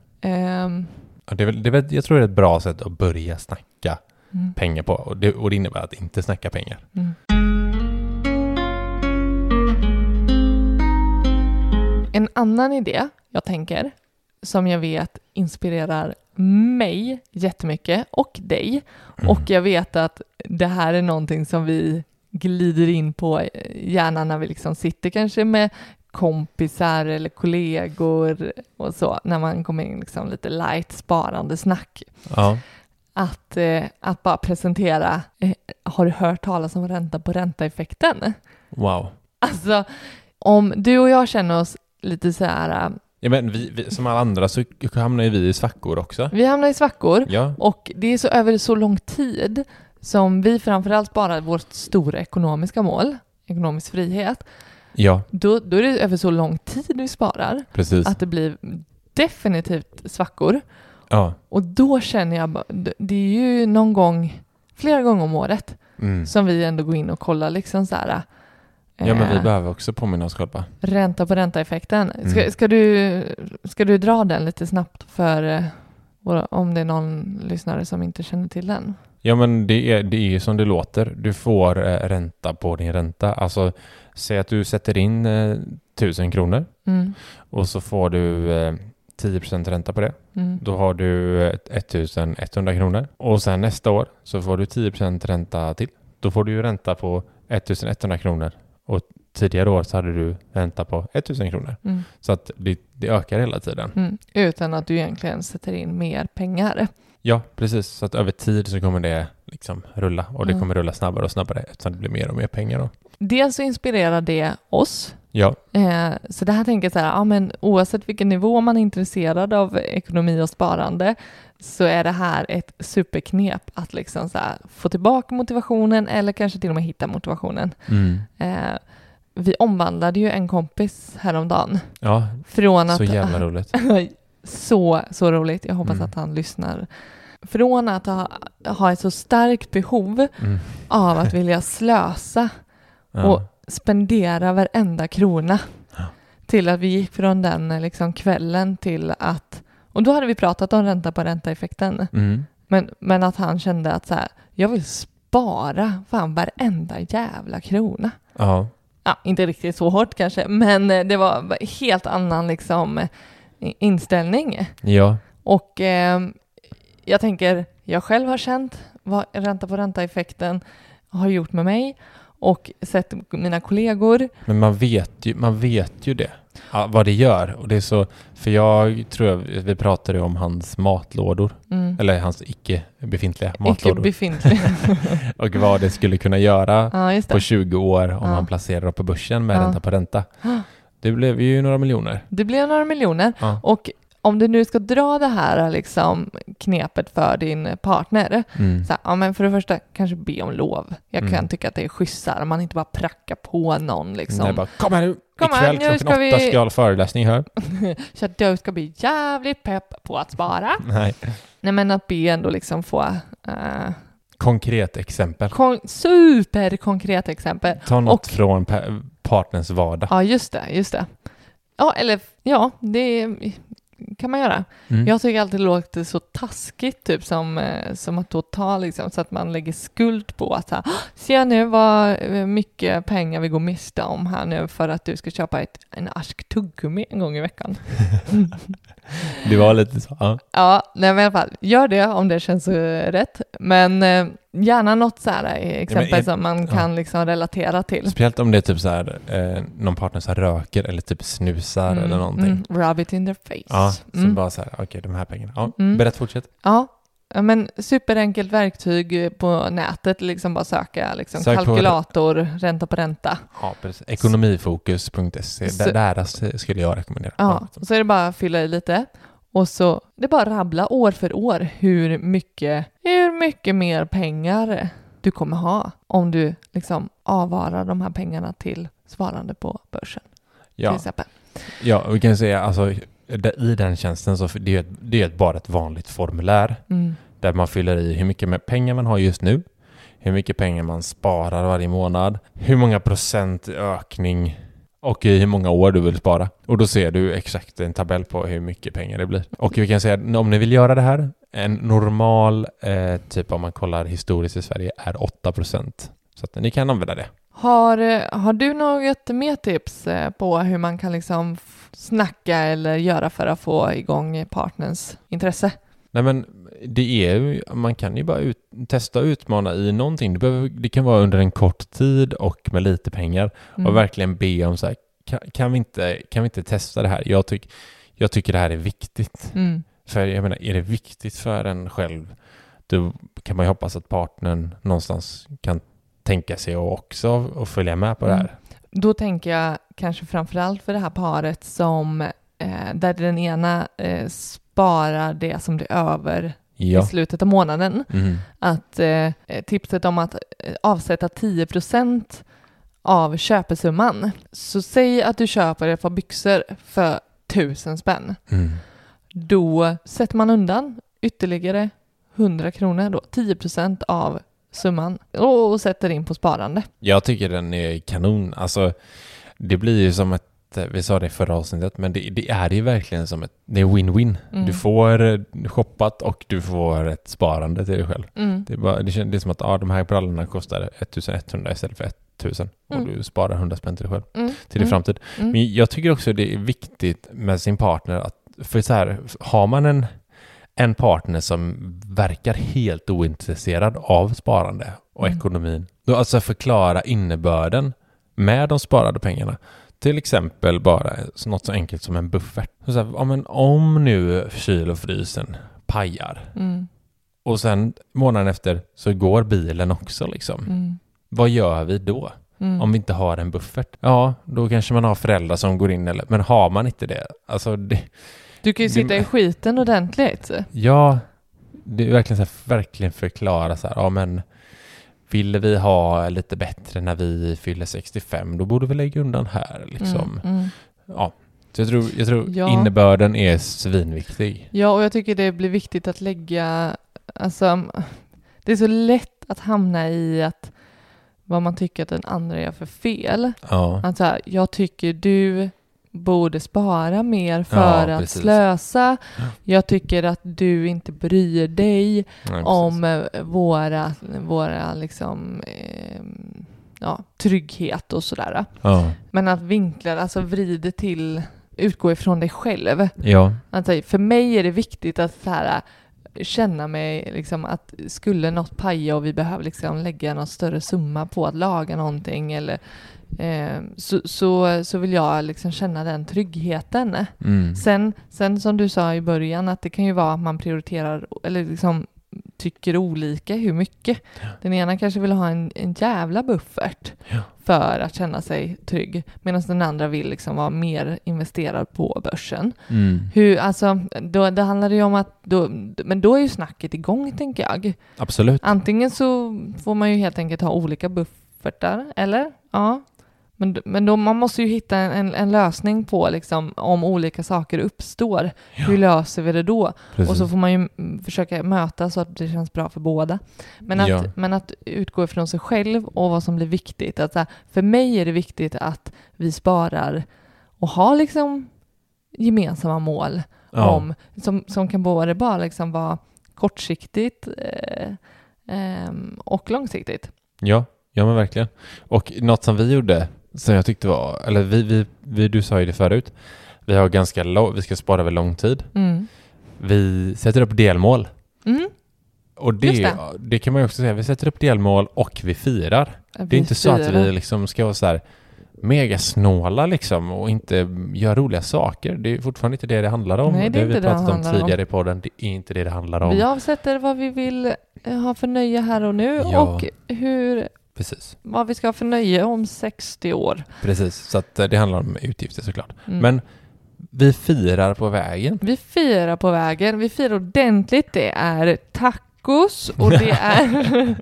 Speaker 1: Ja, det är väl, det är väl, jag tror det är ett bra sätt att börja snacka
Speaker 2: mm,
Speaker 1: pengar på. Och det, och det innebär att inte snacka pengar.
Speaker 2: mm. En annan idé jag tänker, som jag vet inspirerar mig jättemycket och dig.
Speaker 1: Mm.
Speaker 2: Och jag vet att det här är någonting som vi glider in på gärna när vi liksom sitter kanske med kompisar eller kollegor och så, när man kommer in liksom lite light sparande snack.
Speaker 1: Ja.
Speaker 2: Att, eh, att bara presentera, eh, har du hört talas om ränta på ränta-effekten?
Speaker 1: Wow.
Speaker 2: Alltså, om du och jag känner oss lite så här, eh,
Speaker 1: Ja, men vi, vi, som alla andra så hamnar ju vi i svackor också.
Speaker 2: vi hamnar i svackor
Speaker 1: Ja.
Speaker 2: och det är så över så lång tid som vi framförallt sparar vårt stora ekonomiska mål, ekonomisk frihet,
Speaker 1: Ja,
Speaker 2: då, då är det över så lång tid vi sparar
Speaker 1: precis.
Speaker 2: att det blir definitivt svackor.
Speaker 1: Ja.
Speaker 2: Och då känner jag, bara- det är ju någon gång, flera gånger om året,
Speaker 1: Mm.
Speaker 2: som vi ändå går in och kollar liksom så här.
Speaker 1: Ja, men vi
Speaker 2: eh,
Speaker 1: behöver också påminna oss själva.
Speaker 2: Ränta på ränta-effekten. Ska,
Speaker 1: Mm.
Speaker 2: ska, du, ska du dra den lite snabbt för eh, om det är någon lyssnare som inte känner till den?
Speaker 1: Ja, men det är, det är som det låter. Du får eh, ränta på din ränta. Alltså, säg att du sätter in 1000 kronor
Speaker 2: Mm.
Speaker 1: och så får du eh, 10% ränta på det.
Speaker 2: Mm.
Speaker 1: Då har du eh, 1100 kronor. Och sen nästa år så får du 10% ränta till. Då får du ju ränta på 1100 kronor. Och tidigare år så hade du ränta på 1000 kronor.
Speaker 2: Mm.
Speaker 1: Så att det, det ökar hela tiden.
Speaker 2: Mm. Utan att du egentligen sätter in mer pengar.
Speaker 1: Ja, precis. Så att över tid så kommer det liksom rulla. Och det
Speaker 2: Mm.
Speaker 1: kommer rulla snabbare och snabbare eftersom det blir mer och mer pengar då.
Speaker 2: Dels så inspirerar det oss.
Speaker 1: Ja,
Speaker 2: Eh, så det här tänker jag så här, ja, men oavsett vilken nivå man är intresserad av ekonomi och sparande så är det här ett superknep att liksom få tillbaka motivationen eller kanske till och med hitta motivationen.
Speaker 1: mm.
Speaker 2: Eh, vi omvandlade ju en kompis häromdagen
Speaker 1: ja
Speaker 2: från att...
Speaker 1: så jävla roligt.
Speaker 2: så, så roligt. Jag hoppas
Speaker 1: Mm.
Speaker 2: att han lyssnar. Från att ha, ha ett så starkt behov
Speaker 1: Mm.
Speaker 2: av att vilja slösa
Speaker 1: Ja.
Speaker 2: och spendera varenda krona
Speaker 1: Ja.
Speaker 2: till att vi gick från den liksom kvällen till att och då hade vi pratat om ränta på ränta-effekten
Speaker 1: Mm.
Speaker 2: men, men att han kände att så här, jag vill spara fan varenda jävla krona.
Speaker 1: Ja.
Speaker 2: Ja, inte riktigt så hårt kanske, men eh, det var helt annan liksom inställning.
Speaker 1: Ja.
Speaker 2: Och eh, jag tänker, jag själv har känt vad ränta på ränta-effekten har gjort med mig och sett mina kollegor.
Speaker 1: Men man vet ju, man vet ju det. Ja, vad det gör. Och det är så, för jag tror jag, vi pratade om hans matlådor.
Speaker 2: Mm.
Speaker 1: Eller hans icke befintliga
Speaker 2: Icke
Speaker 1: matlådor.
Speaker 2: befintlig.
Speaker 1: och vad det skulle kunna göra
Speaker 2: ja,
Speaker 1: på
Speaker 2: det.
Speaker 1: 20 år om
Speaker 2: Ja.
Speaker 1: man placerar på börsen med
Speaker 2: Ja.
Speaker 1: ränta på ränta. Det blev ju några miljoner.
Speaker 2: Det blev några miljoner. Och om du nu ska dra det här liksom, knepet för din partner,
Speaker 1: Mm.
Speaker 2: så här, ja, men för det första kanske be om lov. Jag kan
Speaker 1: Mm.
Speaker 2: tycka att det är schysstare om man inte bara prackar på någon. Liksom.
Speaker 1: Nej, bara, kom här nu!
Speaker 2: Kom
Speaker 1: Ikväll klockan
Speaker 2: ska
Speaker 1: åtta
Speaker 2: vi-
Speaker 1: ska jag hålla föreläsning här.
Speaker 2: Så du ska bli jävligt pepp på att spara.
Speaker 1: Nej.
Speaker 2: Nej men att be ändå liksom få uh,
Speaker 1: Konkret exempel.
Speaker 2: kon- superkonkret exempel.
Speaker 1: Ta något
Speaker 2: Och-
Speaker 1: från pa- partners vardag.
Speaker 2: Ja just det, just det. Ja eller ja, det kan man göra.
Speaker 1: Mm.
Speaker 2: Jag tycker alltid det låter så taskigt typ som, eh, som att då ta liksom så att man lägger skuld på att så här, "Åh, se nu vad eh, mycket pengar vi går miste om här nu för att du ska köpa ett, en ask tuggummi en gång i veckan.
Speaker 1: Det var lite så. Ja.
Speaker 2: Ja, nej, men i alla fall, gör det om det känns rätt. Men eh, gärna något så här eh, exempel
Speaker 1: är-
Speaker 2: som man
Speaker 1: ja.
Speaker 2: kan liksom relatera till.
Speaker 1: Speciellt om det är typ så här, eh, någon partner som röker eller typ snusar eller någonting.
Speaker 2: Mm, rub it in their face.
Speaker 1: Ja, så
Speaker 2: Mm.
Speaker 1: bara så här, okej de här pengarna. Ja,
Speaker 2: Mm.
Speaker 1: berätta, fortsätt.
Speaker 2: Ja, ja, men superenkelt verktyg på nätet, liksom bara söka liksom
Speaker 1: Sök på-
Speaker 2: kalkylator, ränta på ränta.
Speaker 1: Ja, precis. Ekonomifokus.se,
Speaker 2: Så-
Speaker 1: där, deras skulle jag rekommendera.
Speaker 2: Ja, så är det bara att fylla i lite. Och så det är bara att rabbla år för år hur mycket, hur mycket mer pengar du kommer ha om du liksom avvarar de här pengarna till sparande på börsen
Speaker 1: ja, ja, vi kan säga alltså i den tjänsten så det är ett, det är bara ett vanligt formulär
Speaker 2: Mm.
Speaker 1: där man fyller i hur mycket pengar man har just nu, hur mycket pengar man sparar varje månad, hur många procent ökning och i hur många år du vill spara. Och då ser du exakt en tabell på hur mycket pengar det blir. Och vi kan säga att om ni vill göra det här, en normal, eh, typ om man kollar historiskt i Sverige, är 8 procent. Så att ni kan använda det.
Speaker 2: Har, eh, har du något mer tips eh, på hur man kan liksom snacka eller göra för att få igång partners intresse?
Speaker 1: Nej men det är ju, man kan ju bara ut, testa och utmana i någonting. Det, behöver, det kan vara under en kort tid och med lite pengar.
Speaker 2: Mm.
Speaker 1: Och verkligen be om så här, kan, kan, vi inte, kan vi inte testa det här? Jag, tyck, jag tycker det här är viktigt.
Speaker 2: Mm.
Speaker 1: För jag menar, är det viktigt för en själv, då kan man ju hoppas att partnern någonstans kan tänka sig och också och följa med på det här.
Speaker 2: Då tänker jag kanske framförallt för det här paret som eh, där den ena eh, sparar det som blir över
Speaker 1: Ja.
Speaker 2: i slutet av månaden.
Speaker 1: Mm.
Speaker 2: Att eh, tipset om att eh, avsätta 10% av köpesumman. Så säg att du köper ett par byxor för tusen spänn.
Speaker 1: Mm.
Speaker 2: Då sätter man undan ytterligare 100 kronor då, 10% av summan och sätter in på sparande.
Speaker 1: Jag tycker den är kanon. Alltså, det blir ju som ett, vi sa det i förra avsnittet, men det, det är ju verkligen som ett, det är win-win.
Speaker 2: Mm.
Speaker 1: Du får shoppat och du får ett sparande till dig själv.
Speaker 2: Mm.
Speaker 1: Det är, bara, det, känns, det är som att ah, de här brallorna kostar 1100 istället för 1000 och
Speaker 2: Mm.
Speaker 1: du sparar 100 spänn till dig själv
Speaker 2: Mm.
Speaker 1: till din
Speaker 2: Mm.
Speaker 1: framtid.
Speaker 2: Mm.
Speaker 1: Men jag tycker också det är viktigt med sin partner att, för så här, har man en, en partner som verkar helt ointresserad av sparande och ekonomin, då alltså förklara innebörden med de sparade pengarna. Till exempel bara något så enkelt som en buffert. Så här, ja, men om nu kyl och frysen pajar
Speaker 2: Mm.
Speaker 1: och sen månaden efter så går bilen också liksom.
Speaker 2: Mm.
Speaker 1: Vad gör vi då?
Speaker 2: Mm.
Speaker 1: Om vi inte har en buffert? Ja, då kanske man har föräldrar som går in eller, men har man inte det? Alltså det,
Speaker 2: Du kan ju
Speaker 1: det-
Speaker 2: sitta i skiten ordentligt.
Speaker 1: ja, det är verkligen så här, verkligen förklara så här, ja men ville vi ha lite bättre när vi fyller 65, då borde vi lägga undan här liksom.
Speaker 2: Mm. Mm.
Speaker 1: Ja, så jag tror, jag tror
Speaker 2: Ja.
Speaker 1: innebörden är svinviktig.
Speaker 2: Ja, och jag tycker det blir viktigt att lägga, alltså, det är så lätt att hamna i att vad man tycker att den andra gör för fel.
Speaker 1: Ja,
Speaker 2: Att så här, jag tycker du borde spara mer för
Speaker 1: Ja,
Speaker 2: att
Speaker 1: precis.
Speaker 2: slösa.
Speaker 1: Ja.
Speaker 2: Jag tycker att du inte bryr dig
Speaker 1: nej,
Speaker 2: om eh, våra, våra liksom, eh, ja, trygghet och sådär.
Speaker 1: Ja,
Speaker 2: Men att vinkla, alltså vrida till, utgå ifrån dig själv.
Speaker 1: ja,
Speaker 2: Alltså, för mig är det viktigt att så här, känna mig liksom att skulle något paja och vi behöver liksom lägga någon större summa på att laga någonting eller så, så, så vill jag liksom känna den tryggheten.
Speaker 1: mm.
Speaker 2: Sen, sen som du sa i början att det kan ju vara att man prioriterar eller liksom tycker olika hur mycket. Den ena kanske vill ha en, en jävla buffert
Speaker 1: Ja.
Speaker 2: för att känna sig trygg medan den andra vill liksom vara mer investerad på börsen.
Speaker 1: Mm.
Speaker 2: Hur, alltså, då, det handlar ju om att, då, men då är ju snacket igång tänker jag.
Speaker 1: Absolut.
Speaker 2: Antingen så får man ju helt enkelt ha olika buffertar, eller? Ja. Men, men då, man måste ju hitta en, en, lösning på liksom, om olika saker uppstår. Hur löser vi det då?
Speaker 1: Precis.
Speaker 2: Och så får man ju försöka möta så att det känns bra för båda. Men att,
Speaker 1: Ja.
Speaker 2: men att utgå ifrån sig själv och vad som blir viktigt. Att, här, för mig är det viktigt att vi sparar och har liksom gemensamma mål
Speaker 1: Ja.
Speaker 2: om, som, som kan både bara liksom vara kortsiktigt eh, ehm, och långsiktigt.
Speaker 1: Ja, ja men verkligen. Och något som vi gjorde, som jag tyckte var, eller vi, vi, vi du sa ju det förut, Vi har ganska lång, vi ska spara över lång tid.
Speaker 2: Mm.
Speaker 1: Vi sätter upp delmål.
Speaker 2: Mm.
Speaker 1: Och det, det.
Speaker 2: det.
Speaker 1: kan man ju också säga, vi sätter upp delmål och vi firar. Det är inte så att vi liksom ska vara så här mega snåla liksom och inte göra roliga saker. Det är fortfarande inte det det handlar om.
Speaker 2: Nej, det är
Speaker 1: har vi
Speaker 2: det det
Speaker 1: pratat om
Speaker 2: handlar om.
Speaker 1: tidigare i podden. Det är inte det det handlar om.
Speaker 2: Vi avsätter vad vi vill eh, ha för nöje här och nu
Speaker 1: Ja.
Speaker 2: och hur,
Speaker 1: Precis,
Speaker 2: vad vi ska ha för nöje om 60 år.
Speaker 1: precis. Så att eh, det handlar om utgifter såklart.
Speaker 2: Mm.
Speaker 1: Men vi firar på vägen.
Speaker 2: Vi firar på vägen. Vi firar ordentligt. Det är tacos och det är,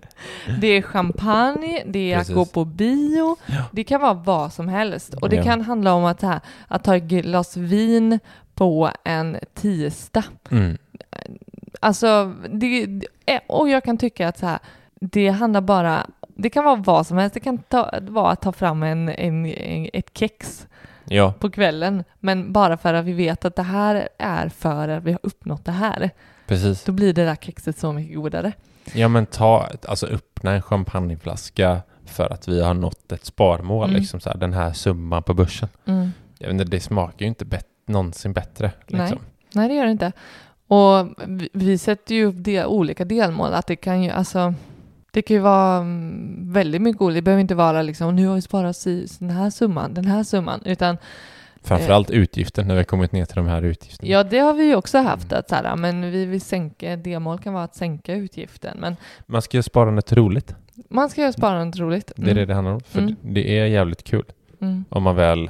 Speaker 2: det är champagne, det är
Speaker 1: Precis.
Speaker 2: att gå på bio. Det kan vara vad som helst. Och det
Speaker 1: Ja.
Speaker 2: kan handla om att, här, att ta ett glas vin på en tisdag.
Speaker 1: Mm.
Speaker 2: Alltså, det- och jag kan tycka att så här, det handlar bara, det kan vara vad som helst. Det kan ta, vara att ta fram en, en, en, ett kex
Speaker 1: Ja,
Speaker 2: på kvällen, men bara för att vi vet att det här är för att vi har uppnått det här.
Speaker 1: precis.
Speaker 2: Då blir det där kexet så mycket godare.
Speaker 1: Ja men ta, alltså öppna en champagneflaska för att vi har nått ett sparmål,
Speaker 2: Mm.
Speaker 1: liksom så här, den här summan på börsen. Jag vet inte, det smakar ju inte bet- någonsin bättre.
Speaker 2: Nej.
Speaker 1: Liksom.
Speaker 2: Nej, det gör det inte. Och vi, vi sätter ju upp de, olika delmål, att det kan ju, alltså, det kan ju vara mm, väldigt mycket olika. Det behöver inte vara liksom, nu har vi sparat den här summan, den här summan, utan
Speaker 1: Framförallt utgifter, när vi har kommit ner till de här utgifterna.
Speaker 2: ja, det har vi ju också haft, att så här, men vi vill sänka, delmål kan vara att sänka utgiften, men
Speaker 1: Man ska göra sparandet roligt.
Speaker 2: man ska göra sparandet roligt.
Speaker 1: Det är det det handlar om. För
Speaker 2: Mm.
Speaker 1: det är jävligt kul
Speaker 2: Mm.
Speaker 1: om man väl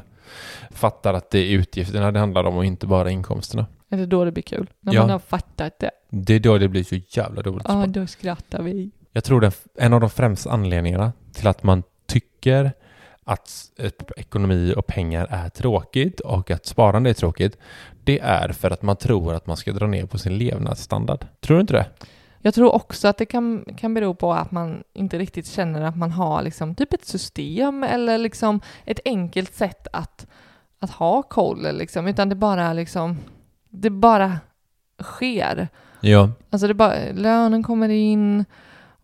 Speaker 1: fattar att det är utgifterna det handlar om och inte bara inkomsterna.
Speaker 2: Är det då det blir kul? När
Speaker 1: Ja.
Speaker 2: man har fattat det.
Speaker 1: Det är då det blir så jävla roligt.
Speaker 2: Ja, då skrattar vi.
Speaker 1: Jag tror den, en av de främsta anledningarna till att man tycker att ekonomi och pengar är tråkigt och att sparande är tråkigt, det är för att man tror att man ska dra ner på sin levnadsstandard. Tror du inte det?
Speaker 2: Jag tror också att det kan, kan bero på att man inte riktigt känner att man har liksom typ ett system eller liksom ett enkelt sätt att, att ha koll liksom, utan det bara liksom, det bara sker.
Speaker 1: Ja.
Speaker 2: Alltså det bara, lönen kommer in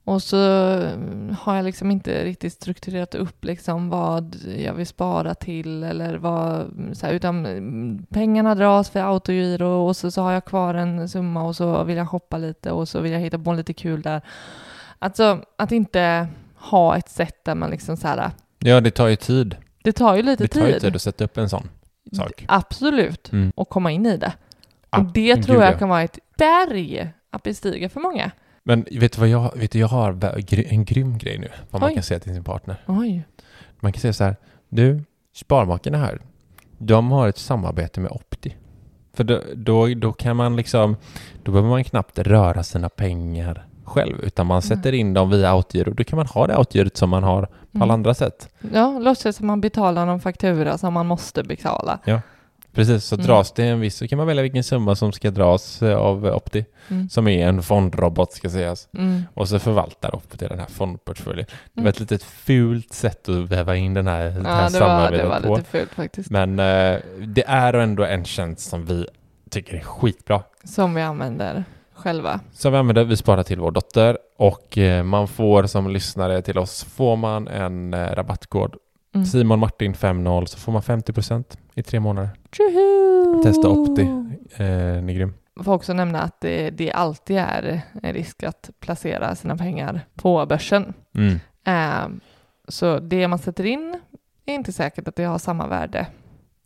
Speaker 2: och så mm, har jag liksom inte riktigt strukturerat upp liksom vad jag vill spara till eller vad, så här, utan mm, pengarna dras för autogiro och så, så har jag kvar en summa och så vill jag shoppa lite och så vill jag hitta på lite kul där. Alltså att inte ha ett sätt där man liksom så här,
Speaker 1: Ja, det tar ju tid.
Speaker 2: det tar ju lite
Speaker 1: Det tar ju
Speaker 2: tid.
Speaker 1: tid att sätta upp en sån sak.
Speaker 2: Absolut.
Speaker 1: Mm.
Speaker 2: Och komma in i det.
Speaker 1: Ah,
Speaker 2: och det tror jag
Speaker 1: ja.
Speaker 2: kan vara ett berg att bestiga för många.
Speaker 1: Men vet du vad jag, vet du, jag har en grym grej nu, vad man
Speaker 2: Oj.
Speaker 1: kan säga till sin partner.
Speaker 2: Oj.
Speaker 1: Man kan säga så här, du, Sparmakarna här, de har ett samarbete med Opti. För då, då, då kan man liksom, då behöver man knappt röra sina pengar själv, utan man sätter in dem via autogiro. Då kan man ha det autogirot som man har på
Speaker 2: Mm.
Speaker 1: alla andra sätt.
Speaker 2: Ja, låtsas som man betalar någon faktura som man måste betala.
Speaker 1: Precis, så
Speaker 2: Mm.
Speaker 1: dras det en viss, så kan man välja vilken summa som ska dras eh, av Opti,
Speaker 2: Mm.
Speaker 1: som är en fondrobot ska sägas.
Speaker 2: Mm.
Speaker 1: Och så förvaltar Opti den här fondportföljen. Det var
Speaker 2: Mm.
Speaker 1: ett litet fult sätt att väva in den här, det här
Speaker 2: Ja, det var,
Speaker 1: samarbetet
Speaker 2: det var
Speaker 1: på.
Speaker 2: lite fult faktiskt.
Speaker 1: Men eh, det är ändå en tjänst som vi tycker är skitbra.
Speaker 2: Som vi använder själva.
Speaker 1: Som vi använder, vi sparar till vår dotter och eh, man får som lyssnare till oss, får man en eh, rabattkod
Speaker 2: Mm.
Speaker 1: Simon Martin 50 så får man 50% i tre månader.
Speaker 2: Tjoho!
Speaker 1: Testa Opti, eh, ni är grym.
Speaker 2: Jag får också nämna att det, det alltid är en risk att placera sina pengar på börsen.
Speaker 1: Mm.
Speaker 2: Eh, så det man sätter in är inte säkert att det har samma värde.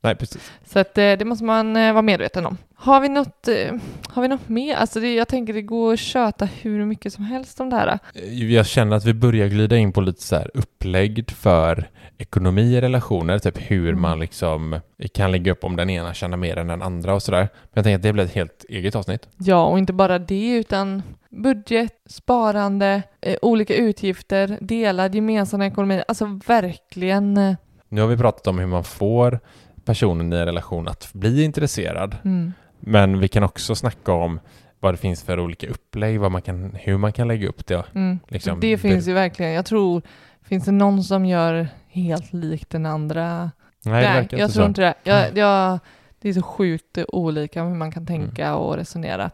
Speaker 1: Nej, precis.
Speaker 2: Så att, eh, det måste man eh, vara medveten om. Har vi något, eh, har vi något mer? Alltså det, jag tänker det går att köta hur mycket som helst om det här.
Speaker 1: Jag känner att vi börjar glida in på lite så här upplägg för ekonomi i relationer, typ hur
Speaker 2: Mm.
Speaker 1: man liksom kan lägga upp om den ena tjänar mer än den andra och sådär. Men jag tänker att det blir ett helt eget avsnitt.
Speaker 2: Ja, och inte bara det utan budget, sparande, eh, olika utgifter, delad gemensam ekonomi. Alltså verkligen. eh,
Speaker 1: Nu har vi pratat om hur man får personen i en relation att bli intresserad.
Speaker 2: Mm.
Speaker 1: Men vi kan också snacka om vad det finns för olika upplägg, vad man kan, hur man kan lägga upp det.
Speaker 2: Mm.
Speaker 1: Liksom,
Speaker 2: det finns ju verkligen. Jag tror, finns det någon som gör helt likt den andra?
Speaker 1: Nej, det verkar
Speaker 2: jag tror
Speaker 1: så.
Speaker 2: inte det. Jag, jag, det är så sjukt olika hur man kan tänka och resonera.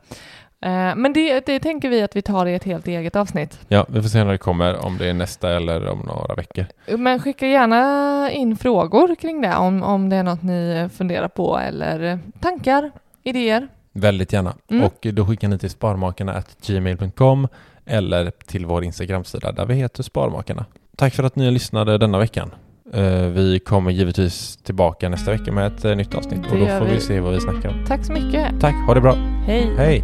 Speaker 2: Eh, men det, det tänker vi att vi tar i ett helt eget avsnitt.
Speaker 1: Ja, vi får se när det kommer, om det är nästa eller om några veckor.
Speaker 2: Men skicka gärna in frågor kring det om, om det är något ni funderar på eller tankar, idéer.
Speaker 1: Väldigt gärna.
Speaker 2: Mm.
Speaker 1: Och då skickar ni till sparmakarna.gmail.com eller till vår Instagramsida där vi heter Sparmakarna. Tack för att ni lyssnade denna veckan. Eh, Vi kommer givetvis tillbaka nästa vecka med ett eh, nytt avsnitt och då får vi
Speaker 2: vi.
Speaker 1: se vad vi snackar om.
Speaker 2: Tack så mycket.
Speaker 1: Tack, ha det bra.
Speaker 2: Hej.
Speaker 1: Hej!